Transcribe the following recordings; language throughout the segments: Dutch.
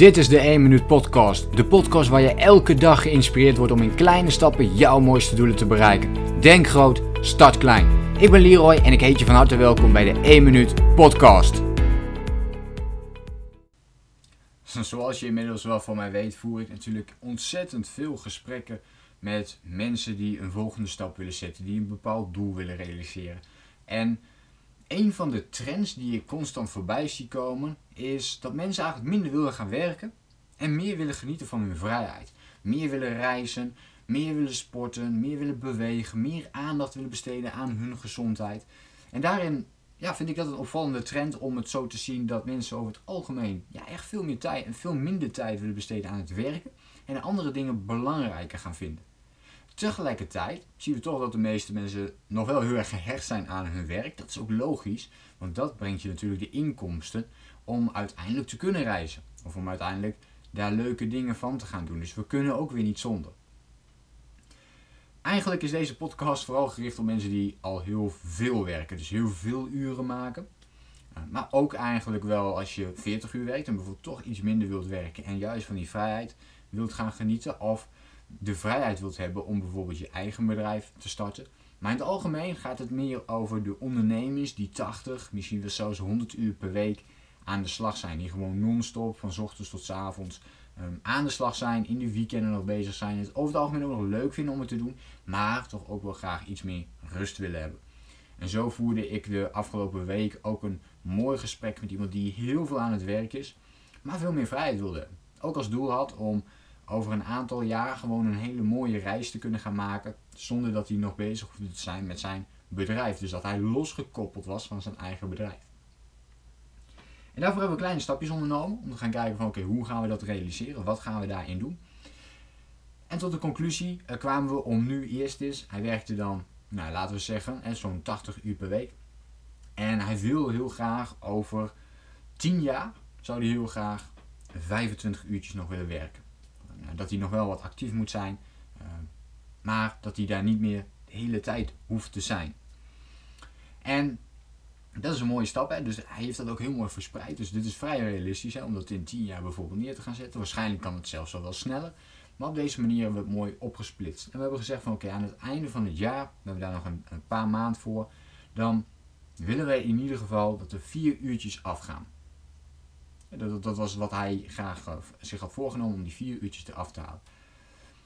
Dit is de 1 Minuut Podcast. De podcast waar je elke dag geïnspireerd wordt om in kleine stappen jouw mooiste doelen te bereiken. Denk groot, start klein. Ik ben Leroy en ik heet je van harte welkom bij de 1 Minuut Podcast. Zoals je inmiddels wel van mij weet, voer ik natuurlijk ontzettend veel gesprekken met mensen die een volgende stap willen zetten, die een bepaald doel willen realiseren. En een van de trends die ik constant voorbij zie komen, is dat mensen eigenlijk minder willen gaan werken en meer willen genieten van hun vrijheid. Meer willen reizen, meer willen sporten, meer willen bewegen, meer aandacht willen besteden aan hun gezondheid. En daarin ja, vind ik dat een opvallende trend om het zo te zien dat mensen over het algemeen ja, echt veel meer tijd en veel minder tijd willen besteden aan het werken en andere dingen belangrijker gaan vinden. Tegelijkertijd zien we toch dat de meeste mensen nog wel heel erg gehecht zijn aan hun werk. Dat is ook logisch, want dat brengt je natuurlijk de inkomsten om uiteindelijk te kunnen reizen. Of om uiteindelijk daar leuke dingen van te gaan doen. Dus we kunnen ook weer niet zonder. Eigenlijk is deze podcast vooral gericht op mensen die al heel veel werken. Dus heel veel uren maken. Eh, maar ook eigenlijk wel als je 40 uur werkt en bijvoorbeeld toch iets minder wilt werken. En juist van die vrijheid wilt gaan genieten. Of de vrijheid wilt hebben om bijvoorbeeld je eigen bedrijf te starten. Maar in het algemeen gaat het meer over de ondernemers die 80, misschien wel zelfs 100 uur per week aan de slag zijn. Die gewoon non-stop van ochtends tot avonds um, aan de slag zijn, in de weekenden nog bezig zijn. Het over het algemeen ook nog leuk vinden om het te doen, maar toch ook wel graag iets meer rust willen hebben. En zo voerde ik de afgelopen week ook een mooi gesprek met iemand die heel veel aan het werk is, maar veel meer vrijheid wilde. Ook als doel had om over een aantal jaar gewoon een hele mooie reis te kunnen gaan maken. Zonder dat hij nog bezig hoefde te zijn met zijn bedrijf. Dus dat hij losgekoppeld was van zijn eigen bedrijf. En daarvoor hebben we kleine stapjes ondernomen. Om te gaan kijken van oké, hoe gaan we dat realiseren? Wat gaan we daarin doen? En tot de conclusie uh, kwamen we om nu eerst is. Hij werkte dan, nou laten we zeggen, zo'n 80 uur per week. En hij wil heel graag over 10 jaar, zou hij heel graag 25 uurtjes nog willen werken. Eh, dat hij nog wel wat actief moet zijn, eh, maar dat hij daar niet meer de hele tijd hoeft te zijn. En dat is een mooie stap. Hè? Dus hij heeft dat ook heel mooi verspreid. Dus dit is vrij realistisch hè? om dat in 10 jaar bijvoorbeeld neer te gaan zetten. Waarschijnlijk kan het zelfs wel wel sneller. Maar op deze manier hebben we het mooi opgesplitst. En we hebben gezegd van oké, aan het einde van het jaar, we hebben daar nog een, een paar maanden voor, dan willen wij in ieder geval dat er vier uurtjes afgaan. Dat, dat was wat hij graag eh, zich had voorgenomen om die vier uurtjes eraf te halen.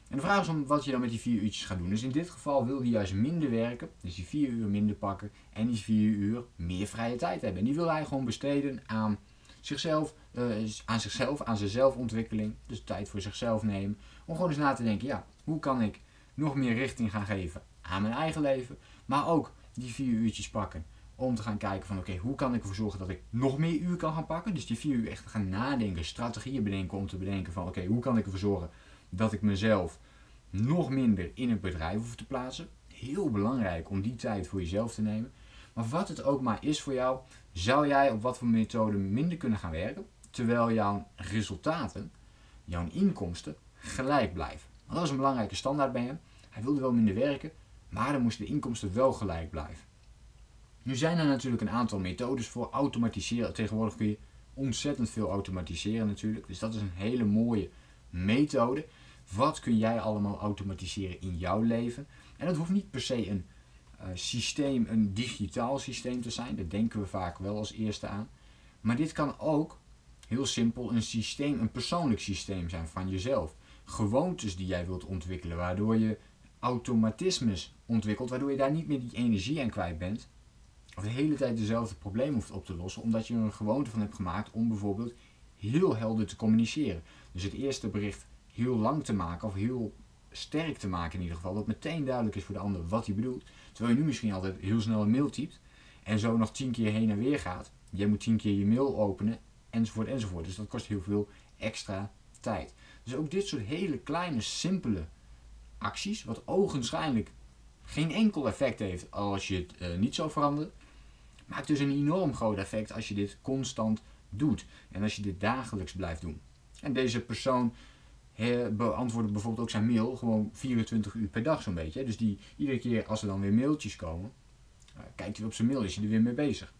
En de vraag is om wat je dan met die vier uurtjes gaat doen. Dus in dit geval wil hij juist minder werken, dus die vier uur minder pakken en die vier uur meer vrije tijd hebben. En die wil hij gewoon besteden aan zichzelf, uh, aan zichzelf, aan zijn zelfontwikkeling. Dus tijd voor zichzelf nemen. Om gewoon eens na te denken, ja, hoe kan ik nog meer richting gaan geven aan mijn eigen leven, maar ook die vier uurtjes pakken om te gaan kijken van oké, hoe kan ik ervoor zorgen dat ik nog meer uur kan gaan pakken. Dus die vier uur echt gaan nadenken, strategieën bedenken om te bedenken van oké, hoe kan ik ervoor zorgen dat ik mezelf nog minder in het bedrijf hoef te plaatsen. Heel belangrijk om die tijd voor jezelf te nemen. Maar wat het ook maar is voor jou, zou jij op wat voor methode minder kunnen gaan werken, terwijl jouw resultaten, jouw inkomsten gelijk blijven. Dat is een belangrijke standaard bij hem. Hij wilde wel minder werken, maar dan moesten de inkomsten wel gelijk blijven. Nu zijn er natuurlijk een aantal methodes voor automatiseren. Tegenwoordig kun je ontzettend veel automatiseren natuurlijk. Dus dat is een hele mooie methode. Wat kun jij allemaal automatiseren in jouw leven? En dat hoeft niet per se een uh, systeem, een digitaal systeem te zijn. Daar denken we vaak wel als eerste aan. Maar dit kan ook heel simpel een systeem, een persoonlijk systeem zijn van jezelf. Gewoontes die jij wilt ontwikkelen, waardoor je automatismes ontwikkelt, waardoor je daar niet meer die energie aan kwijt bent. De hele tijd dezelfde problemen hoeft op te lossen, omdat je er een gewoonte van hebt gemaakt om bijvoorbeeld heel helder te communiceren. Dus het eerste bericht heel lang te maken, of heel sterk te maken in ieder geval, dat meteen duidelijk is voor de ander wat hij bedoelt. Terwijl je nu misschien altijd heel snel een mail typt en zo nog tien keer heen en weer gaat. Jij moet tien keer je mail openen, enzovoort, enzovoort. Dus dat kost heel veel extra tijd. Dus ook dit soort hele kleine, simpele acties, wat ogenschijnlijk geen enkel effect heeft als je het uh, niet zo verandert, maakt dus een enorm groot effect als je dit constant doet en als je dit dagelijks blijft doen. En deze persoon beantwoordde bijvoorbeeld ook zijn mail gewoon 24 uur per dag zo'n beetje. Dus die, iedere keer als er dan weer mailtjes komen, uh, kijkt hij op zijn mail, is hij er weer mee bezig.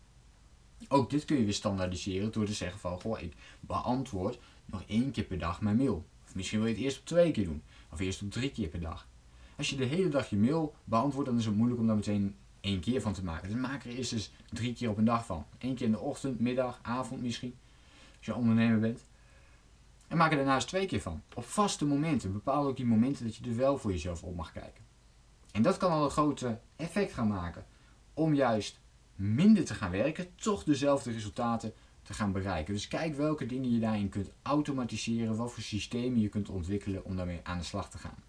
Ook dit kun je weer standaardiseren door te zeggen van, goh, ik beantwoord nog één keer per dag mijn mail. Of misschien wil je het eerst op twee keer doen. Of eerst op drie keer per dag. Als je de hele dag je mail beantwoordt, dan is het moeilijk om daar meteen één keer van te maken. Dus maak er eerst eens drie keer op een dag van. Eén keer in de ochtend, middag, avond misschien. Als je ondernemer bent. En maak er daarnaast twee keer van. Op vaste momenten. Bepaal ook die momenten dat je er wel voor jezelf op mag kijken. En dat kan al een grote effect gaan maken. Om juist minder te gaan werken, toch dezelfde resultaten te gaan bereiken. Dus kijk welke dingen je daarin kunt automatiseren, wat voor systemen je kunt ontwikkelen om daarmee aan de slag te gaan.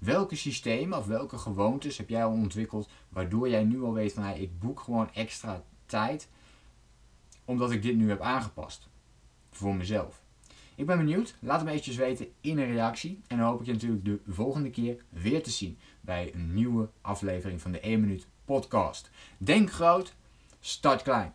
Welke systemen of welke gewoontes heb jij al ontwikkeld waardoor jij nu al weet van hey, ik boek gewoon extra tijd omdat ik dit nu heb aangepast voor mezelf. Ik ben benieuwd. Laat me eventjes weten in een reactie. En dan hoop ik je natuurlijk de volgende keer weer te zien bij een nieuwe aflevering van de 1 Minuut Podcast. Denk groot, start klein.